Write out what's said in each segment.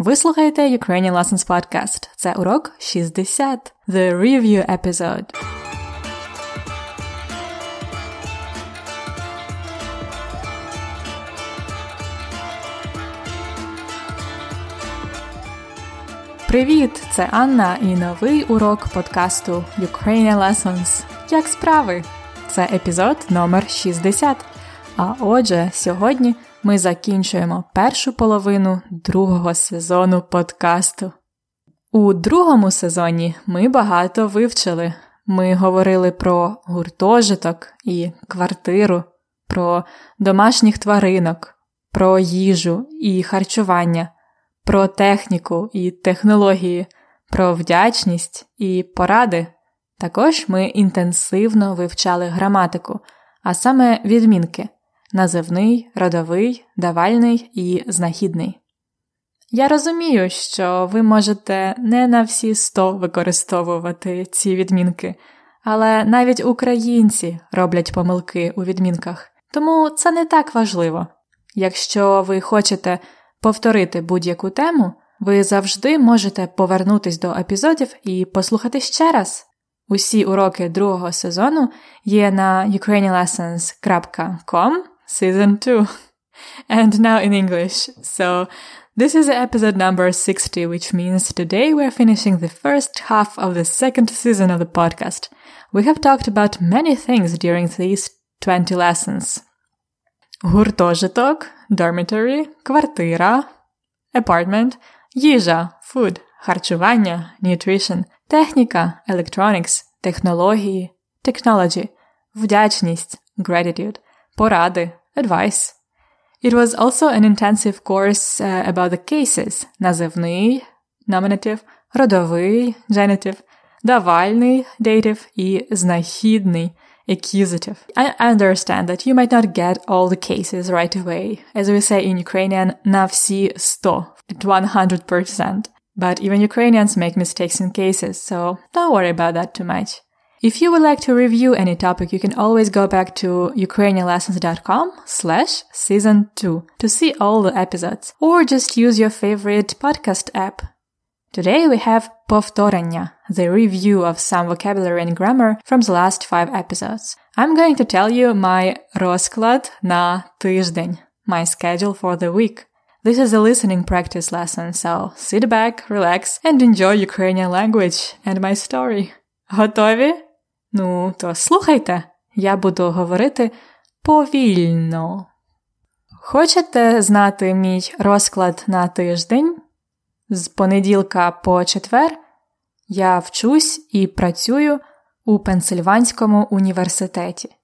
Ви слухаєте Ukrainian Lessons Podcast. Це урок 60. The Review Episode. Привіт! Це Анна і новий урок подкасту Ukrainian Lessons. Як справи? Це епізод номер 60. А отже, сьогодні ми закінчуємо першу половину другого сезону подкасту. У другому сезоні ми багато вивчили. Ми говорили про гуртожиток і квартиру, про домашніх тваринок, про їжу і харчування, про техніку і технології, про вдячність і поради. Також ми інтенсивно вивчали граматику, а саме відмінки називний, родовий, давальний і знахідний. Я розумію, що ви можете не на всі сто використовувати ці відмінки, але навіть українці роблять помилки у відмінках, тому це не так важливо. Якщо ви хочете повторити будь-яку тему, ви завжди можете повернутись до епізодів і послухати ще раз. Усі уроки другого сезону є на ukrainianlessons.com season two, and now in English. So this is episode number 60, which means today we're finishing the first half of the second season of the podcast. We have talked about many things during these 20 lessons. Гуртожиток, dormitory, квартира, apartment, їжа, food, харчування, nutrition, техніка, electronics, технології, technology, вдячність, gratitude, поради, advice. It was also an intensive course uh, about the cases назывные, nominative, родовые, genitive, довальный, dative, и знахидный, accusative. I understand that you might not get all the cases right away. As we say in Ukrainian, на всі at 100%. But even Ukrainians make mistakes in cases, so don't worry about that too much. If you would like to review any topic, you can always go back to ukrainianlessons.com slash season two to see all the episodes or just use your favorite podcast app. Today we have повторення, the review of some vocabulary and grammar from the last five episodes. I'm going to tell you my розклад на тиждень, my schedule for the week. This is a listening practice lesson, so sit back, relax, and enjoy Ukrainian language and my story. Готові? Ну, то слухайте, я буду говорити повільно. Хочете знати мій розклад на тиждень? З понеділка по четвер я вчусь і працюю у Пенсильванському університеті.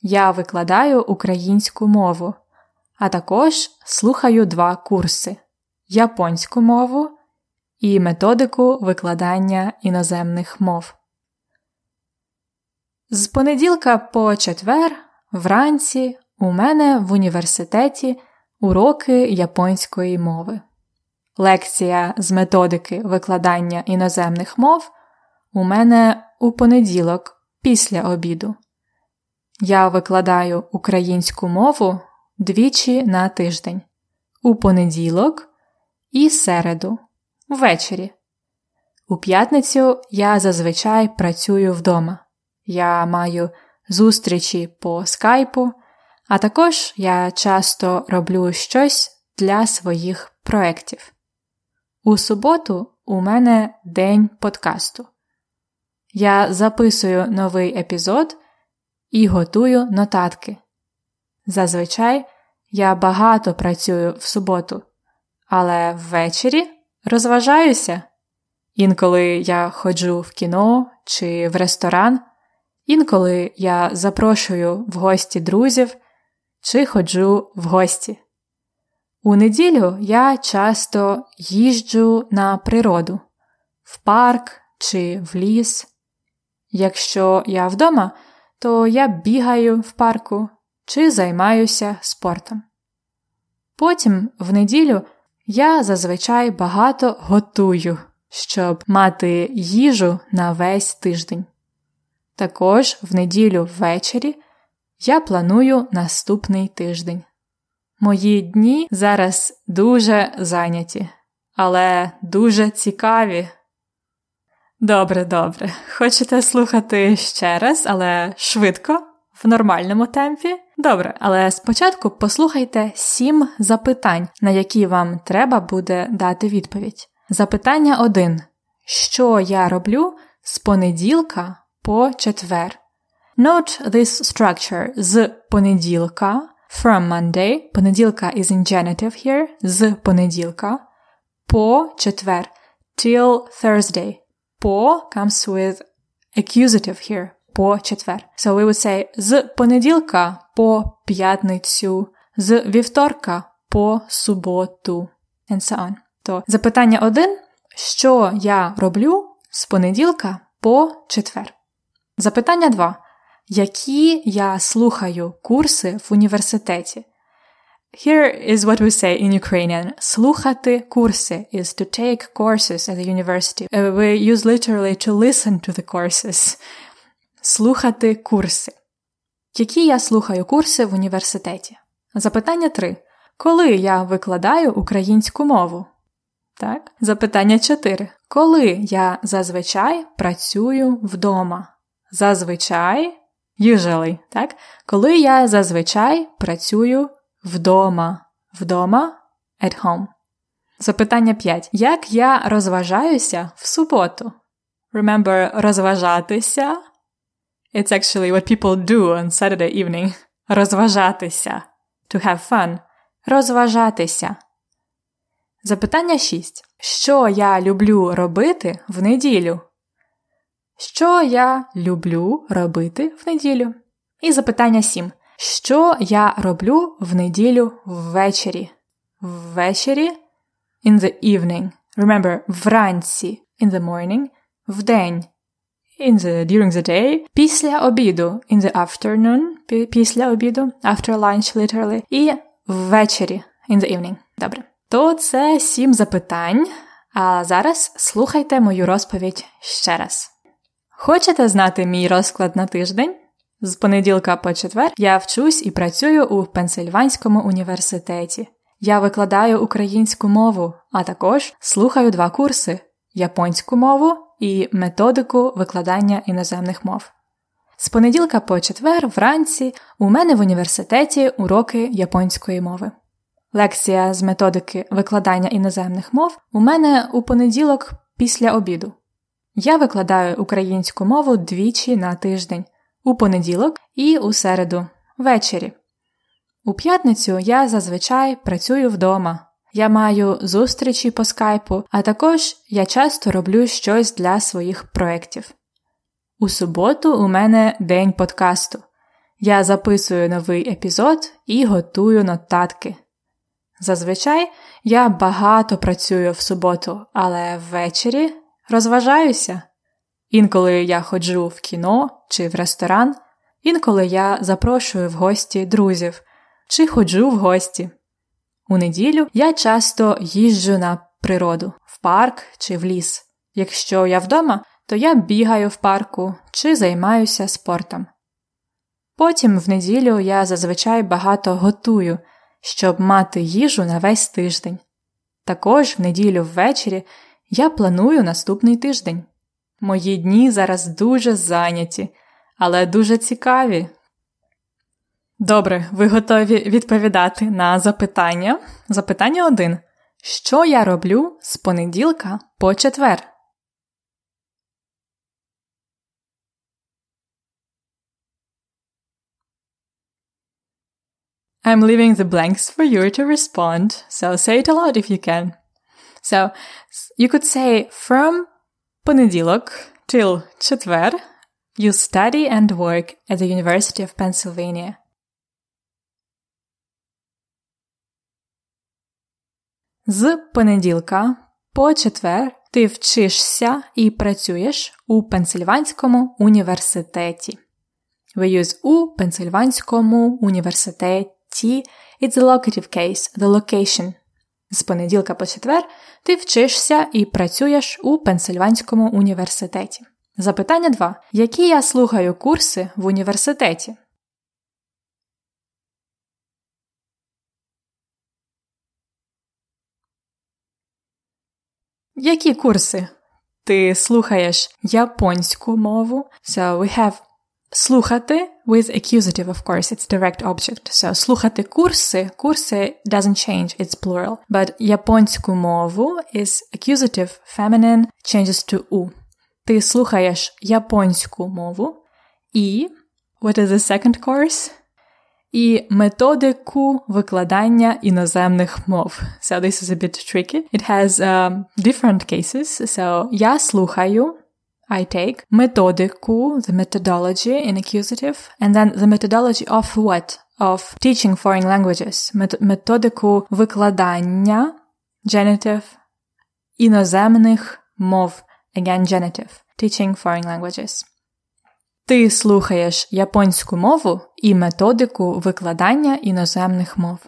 Я викладаю українську мову, а також слухаю два курси: японську мову і методику викладання іноземних мов. З понеділка по четвер вранці у мене в університеті уроки японської мови. Лекція з методики викладання іноземних мов у мене у понеділок після обіду. Я викладаю українську мову двічі на тиждень у понеділок і середу ввечері. У п'ятницю я зазвичай працюю вдома. Я маю зустрічі по скайпу, а також я часто роблю щось для своїх проєктів. У суботу у мене день подкасту. Я записую новий епізод і готую нотатки. Зазвичай я багато працюю в суботу, але ввечері розважаюся. Інколи я ходжу в кіно чи в ресторан. Інколи я запрошую в гості друзів чи ходжу в гості. У неділю я часто їжджу на природу, в парк чи в ліс. Якщо я вдома, то я бігаю в парку чи займаюся спортом. Потім в неділю я зазвичай багато готую, щоб мати їжу на весь тиждень. Також в неділю ввечері я планую наступний тиждень. Мої дні зараз дуже зайняті. але дуже цікаві. Добре, добре. Хочете слухати ще раз, але швидко, в нормальному темпі? Добре, але спочатку послухайте сім запитань, на які вам треба буде дати відповідь. Запитання 1. Що я роблю з понеділка по четвер? Note this structure з понеділка from Monday. Понеділка is in genitive here. З понеділка по четвер. Till Thursday. По comes with accusative here. По четвер. So we would say з понеділка по п'ятницю, з вівторка по суботу. And so on. То запитання один. Що я роблю з понеділка по четвер? Запитання 2. Які я слухаю курси в університеті? Here is what we say in Ukrainian. Слухати курси is to take courses at the university. Uh, we use literally to listen to the courses. Слухати курси. Які я слухаю курси в університеті? Запитання 3. Коли я викладаю українську мову? Так. Запитання 4. Коли я зазвичай працюю вдома? Зазвичай usually, так? Коли я зазвичай працюю вдома. Вдома at home. Запитання 5. Як я розважаюся в суботу? Remember, розважатися. It's actually what people do on Saturday evening. Розважатися. To have fun. Розважатися. Запитання 6. Що я люблю робити в неділю? Що я люблю робити в неділю? І запитання 7. Що я роблю в неділю ввечері? Ввечері in the evening. Remember, вранці in the morning, вдень in the during the day, після обіду in the afternoon, після обіду, after lunch literally, і ввечері in the evening. Добре. То це сім запитань. А зараз слухайте мою розповідь ще раз. Хочете знати мій розклад на тиждень? З понеділка по четвер я вчусь і працюю у Пенсильванському університеті. Я викладаю українську мову, а також слухаю два курси японську мову і методику викладання іноземних мов. З понеділка по четвер вранці у мене в університеті уроки японської мови. Лекція з методики викладання іноземних мов у мене у понеділок після обіду. Я викладаю українську мову двічі на тиждень у понеділок і у середу ввечері. У п'ятницю я зазвичай працюю вдома. Я маю зустрічі по скайпу, а також я часто роблю щось для своїх проєктів. У суботу у мене день подкасту. Я записую новий епізод і готую нотатки. Зазвичай я багато працюю в суботу, але ввечері розважаюся. Інколи я ходжу в кіно чи в ресторан, інколи я запрошую в гості друзів чи ходжу в гості. У неділю я часто їжджу на природу, в парк чи в ліс. Якщо я вдома, то я бігаю в парку чи займаюся спортом. Потім в неділю я зазвичай багато готую, щоб мати їжу на весь тиждень. Також в неділю ввечері я планую наступний тиждень. Мої дні зараз дуже зайняті, але дуже цікаві. Добре, ви готові відповідати на запитання. Запитання 1. Що я роблю з понеділка по четвер? I'm leaving the blanks for you to respond, so say it aloud if you can. So you could say from понеділок till четвер you study and work at the University of Pennsylvania. З понеділка по четвер ти вчишся і працюєш у Пенсильванському університеті. We use у Пенсильванському університеті. It's the locative case, the location. З понеділка по четвер ти вчишся і працюєш у Пенсильванському університеті. Запитання 2. Які я слухаю курси в університеті? Які курси? Ти слухаєш японську мову. So we have Sluchate with accusative, of course, it's direct object. So sluchate kursy, kursy doesn't change, it's plural. But японську мову is accusative, feminine, changes to u. Ти слухаєш японську мову. І what is the second course? І методику викладання іноземних мов. So this is a bit tricky. It has um, different cases. So я слухаю I take методику, the methodology in accusative, and then the methodology of what? Of teaching foreign languages. Методику викладання, genitive, іноземних мов, again genitive, teaching foreign languages. Ти слухаєш японську мову і методику викладання іноземних мов.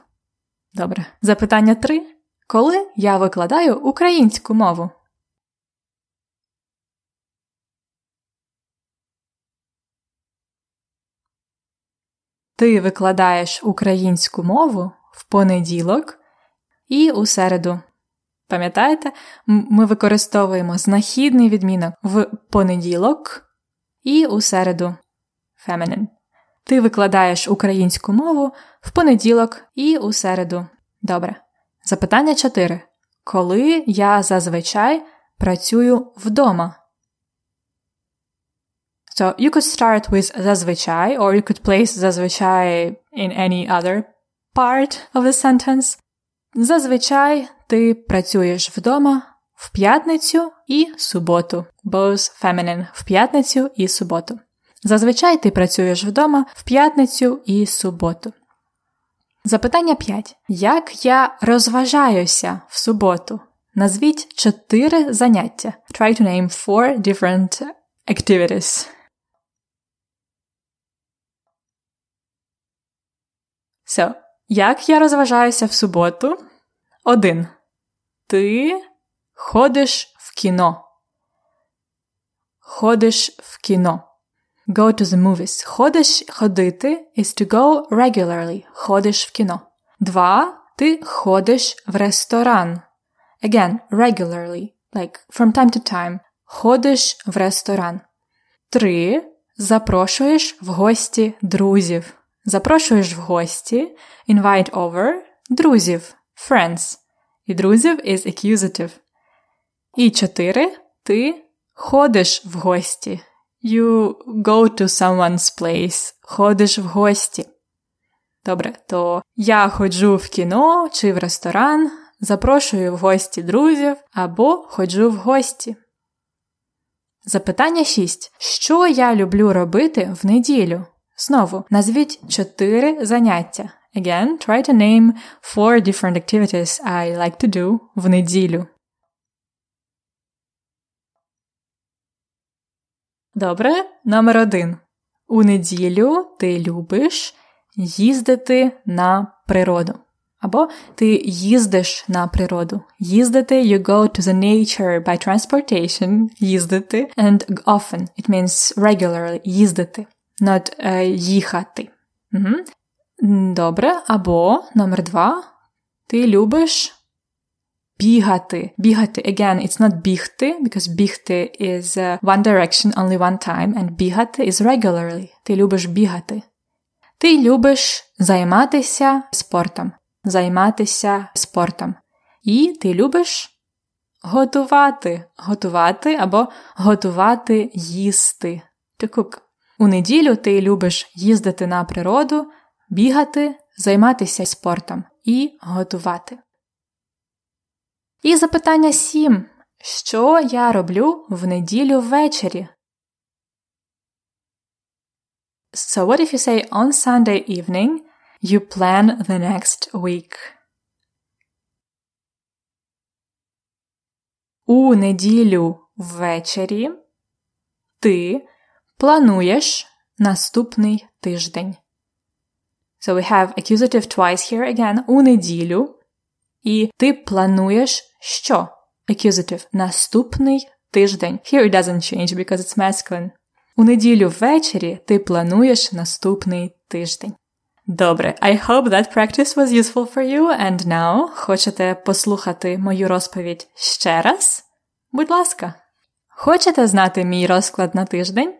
Добре. Запитання 3. Коли я викладаю українську мову? Ти викладаєш українську мову в понеділок і у середу. Пам'ятаєте, ми використовуємо знахідний відмінок в понеділок і у середу feminine. Ти викладаєш українську мову в понеділок і у середу. Добре. Запитання 4. Коли я зазвичай працюю вдома? So you could start with зазвичай, or you could place зазвичай in any other part of the sentence. Зазвичай ти працюєш вдома в п'ятницю і суботу. Both feminine в п'ятницю і суботу. Зазвичай ти працюєш вдома в п'ятницю і суботу. Запитання 5. Як я розважаюся в суботу? Назвіть чотири заняття. Try to name four different activities. So, як я розважаюся в суботу? Один. Ти ходиш в кіно. Ходиш в кіно. Go to the movies. Ходиш ходити is to go regularly. Ходиш в кіно. Два. Ти ходиш в ресторан. Again, regularly. Like from time to time. Ходиш в ресторан. Три. Запрошуєш в гості друзів. Запрошуєш в гості. Invite over. Друзів. Friends. І друзів is accusative. І чотири. Ти ходиш в гості. You go to someone's place. Ходиш в гості. Добре, то я ходжу в кіно чи в ресторан, запрошую в гості друзів або ходжу в гості. Запитання 6. Що я люблю робити в неділю? Знову назвіть чотири заняття. Again, try to name four different activities I like to do в неділю. Добре, номер один. У неділю ти любиш їздити на природу. Або ти їздиш на природу. Їздити you go to the nature by transportation, їздити, and often it means regularly їздити, not uh, їхати. Угу. Добре, або номер два. Ти любиш бігати. Бігати. Again, it's not бігти, because бігти is uh, one direction only one time, and бігати is regularly. Ти любиш бігати. Ти любиш займатися спортом. Займатися спортом. І ти любиш готувати. Готувати або готувати їсти. To cook. У неділю ти любиш їздити на природу, бігати, займатися спортом і готувати. І запитання 7. Що я роблю в неділю ввечері? So what if you say on Sunday evening you plan the next week? У неділю ввечері ти плануєш наступний тиждень. So we have accusative twice here again. У неділю. І ти плануєш що? Accusative. Наступний тиждень. Here it doesn't change because it's masculine. У неділю ввечері ти плануєш наступний тиждень. Добре, I hope that practice was useful for you, and now хочете послухати мою розповідь ще раз? Будь ласка. Хочете знати мій розклад на тиждень?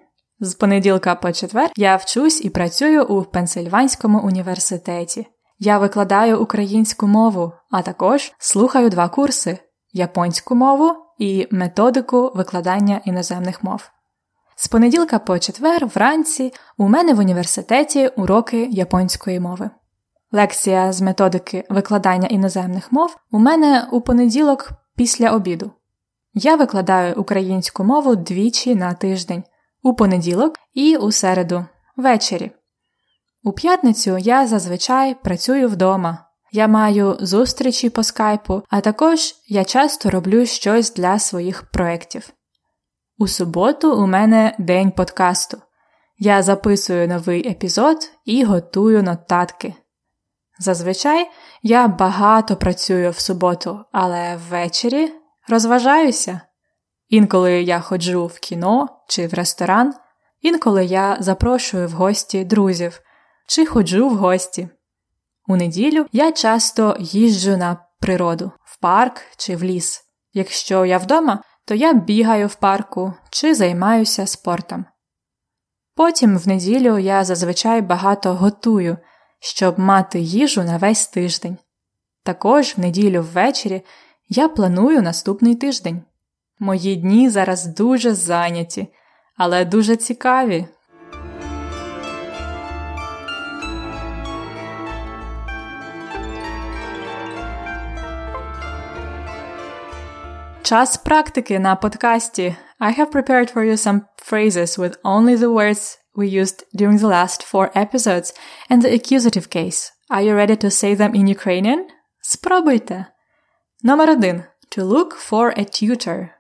З понеділка по четвер я вчусь і працюю у Пенсильванському університеті. Я викладаю українську мову, а також слухаю два курси японську мову і методику викладання іноземних мов. З понеділка по четвер вранці у мене в університеті уроки японської мови. Лекція з методики викладання іноземних мов у мене у понеділок після обіду. Я викладаю українську мову двічі на тиждень у понеділок і у середу ввечері. У п'ятницю я зазвичай працюю вдома. Я маю зустрічі по скайпу, а також я часто роблю щось для своїх проєктів. У суботу у мене день подкасту. Я записую новий епізод і готую нотатки. Зазвичай я багато працюю в суботу, але ввечері розважаюся. Інколи я ходжу в кіно чи в ресторан, інколи я запрошую в гості друзів чи ходжу в гості. У неділю я часто їжджу на природу, в парк чи в ліс. Якщо я вдома, то я бігаю в парку чи займаюся спортом. Потім в неділю я зазвичай багато готую, щоб мати їжу на весь тиждень. Також в неділю ввечері я планую наступний тиждень. Мої дні зараз дуже зайняті, але дуже цікаві. Час практики на подкасті. I have prepared for you some phrases with only the words we used during the last four episodes and the accusative case. Are you ready to say them in Ukrainian? Спробуйте! Номер один. To look for a tutor.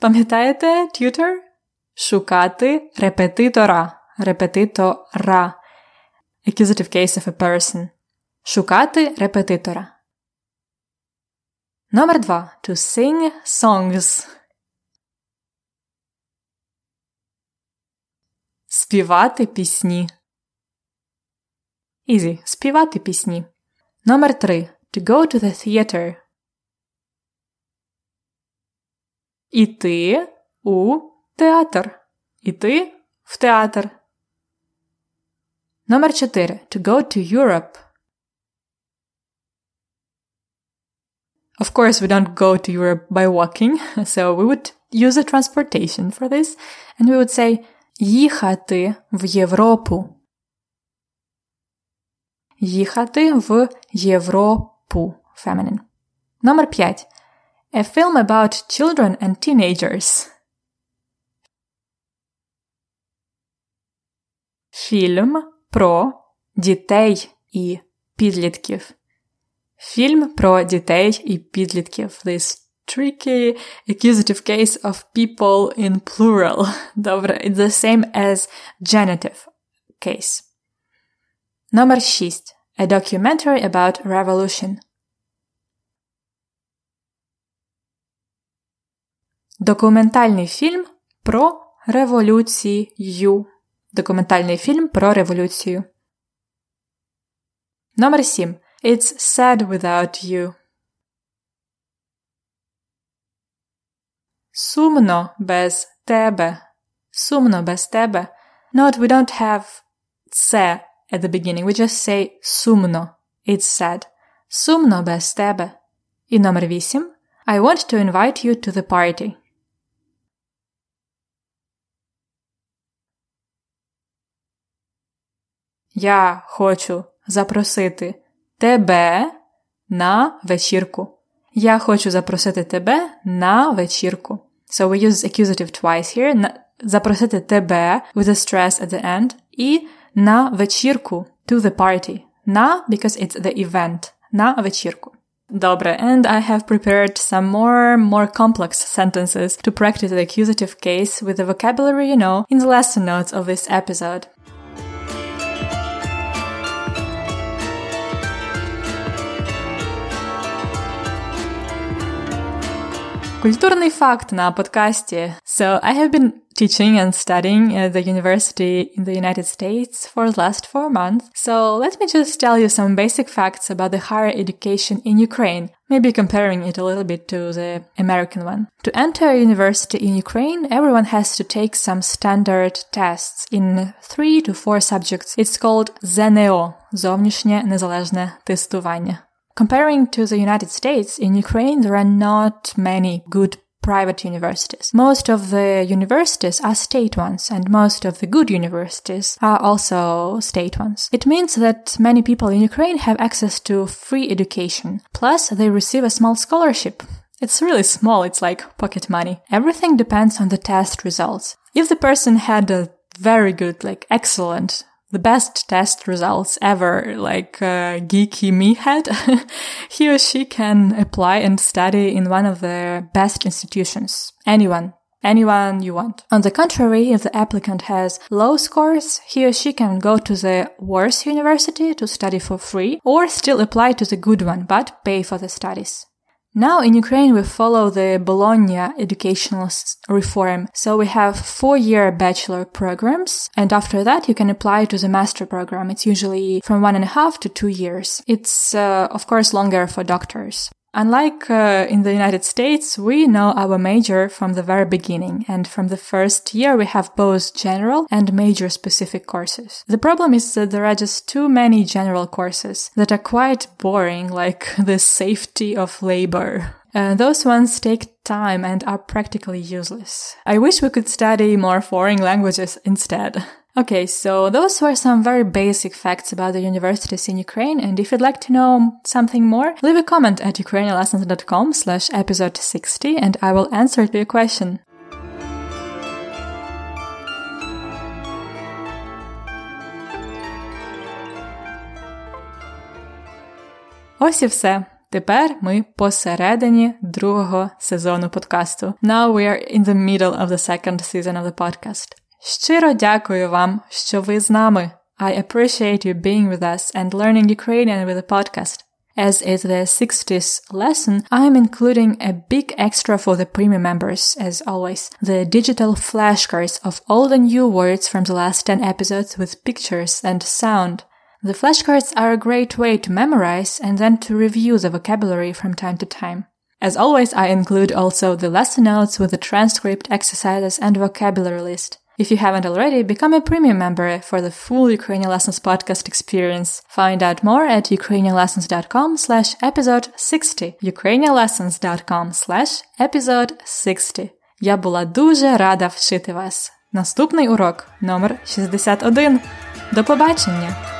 Пам'ятаєте tutor? Шукати репетитора. Репетитора. Accusative case of a person. Шукати репетитора. Номер два. To sing songs. Співати пісні. Easy. Співати пісні. Номер три. To go to the theater. И ты у театр. И ты в театр. Номер 4. To go to Europe. Of course, we don't go to Europe by walking, so we would use a transportation for this, and we would say «Їхати в Європу». «Їхати в Європу» – feminine. Номер 5. A film about children and teenagers. Фільм про дітей і підлітків. Фільм про дітей і підлітків. This tricky accusative case of people in plural. Добре, it's the same as genitive case. Номер 6. A documentary about revolution. Документальний фільм про революцію. Документальний фільм про революцію. Номер 7. It's sad without you. Сумно без тебе. Сумно без тебе. Note we don't have це at the beginning. We just say сумно. It's sad. Сумно без тебе. І номер 8. I want to invite you to the party. Я хочу запросити тебе на вечірку. Я хочу запросити тебе на вечірку. So we use accusative twice here. Запросити тебе with a stress at the end. І на вечірку to the party. На because it's the event. На вечірку. Добре, and I have prepared some more, more complex sentences to practice the accusative case with the vocabulary you know in the lesson notes of this episode. Культурный факт на подкасте. So, I have been teaching and studying at the university in the United States for the last four months. So, let me just tell you some basic facts about the higher education in Ukraine, maybe comparing it a little bit to the American one. To enter a university in Ukraine, everyone has to take some standard tests in three to four subjects. It's called ЗНО – Зовнішнє незалежне тестування. Comparing to the United States, in Ukraine there are not many good private universities. Most of the universities are state ones and most of the good universities are also state ones. It means that many people in Ukraine have access to free education. Plus they receive a small scholarship. It's really small. It's like pocket money. Everything depends on the test results. If the person had a very good, like excellent the best test results ever, like uh, geeky me had, he or she can apply and study in one of the best institutions. Anyone. Anyone you want. On the contrary, if the applicant has low scores, he or she can go to the worse university to study for free or still apply to the good one, but pay for the studies. Now in Ukraine we follow the Bologna educational reform. So we have four-year bachelor programs and after that you can apply to the master program. It's usually from one and a half to two years. It's uh, of course longer for doctors. Unlike uh, in the United States, we know our major from the very beginning, and from the first year we have both general and major specific courses. The problem is that there are just too many general courses that are quite boring, like the safety of labor. Uh, those ones take time and are practically useless. I wish we could study more foreign languages instead. Okay, so those were some very basic facts about the universities in Ukraine, and if you'd like to know something more, leave a comment at ukrainianlessons.com slash episode 60 and I will answer to your question. Ось і все. Тепер ми посередині другого сезону подкасту. Now we are in the middle of the second season of the podcast. Щиро дякую вам, що ви з нами. I appreciate you being with us and learning Ukrainian with the podcast. As it's the 60th lesson, I'm including a big extra for the premium members, as always. The digital flashcards of all the new words from the last 10 episodes with pictures and sound. The flashcards are a great way to memorize and then to review the vocabulary from time to time. As always, I include also the lesson notes with the transcript, exercises, and vocabulary list. If you haven't already, become a premium member for the full Ukrainian Lessons podcast experience. Find out more at ukrainianlessons.com slash episode 60. ukrainianlessons.com slash episode 60. Я була дуже рада вчити вас. Наступний урок номер 61. До побачення!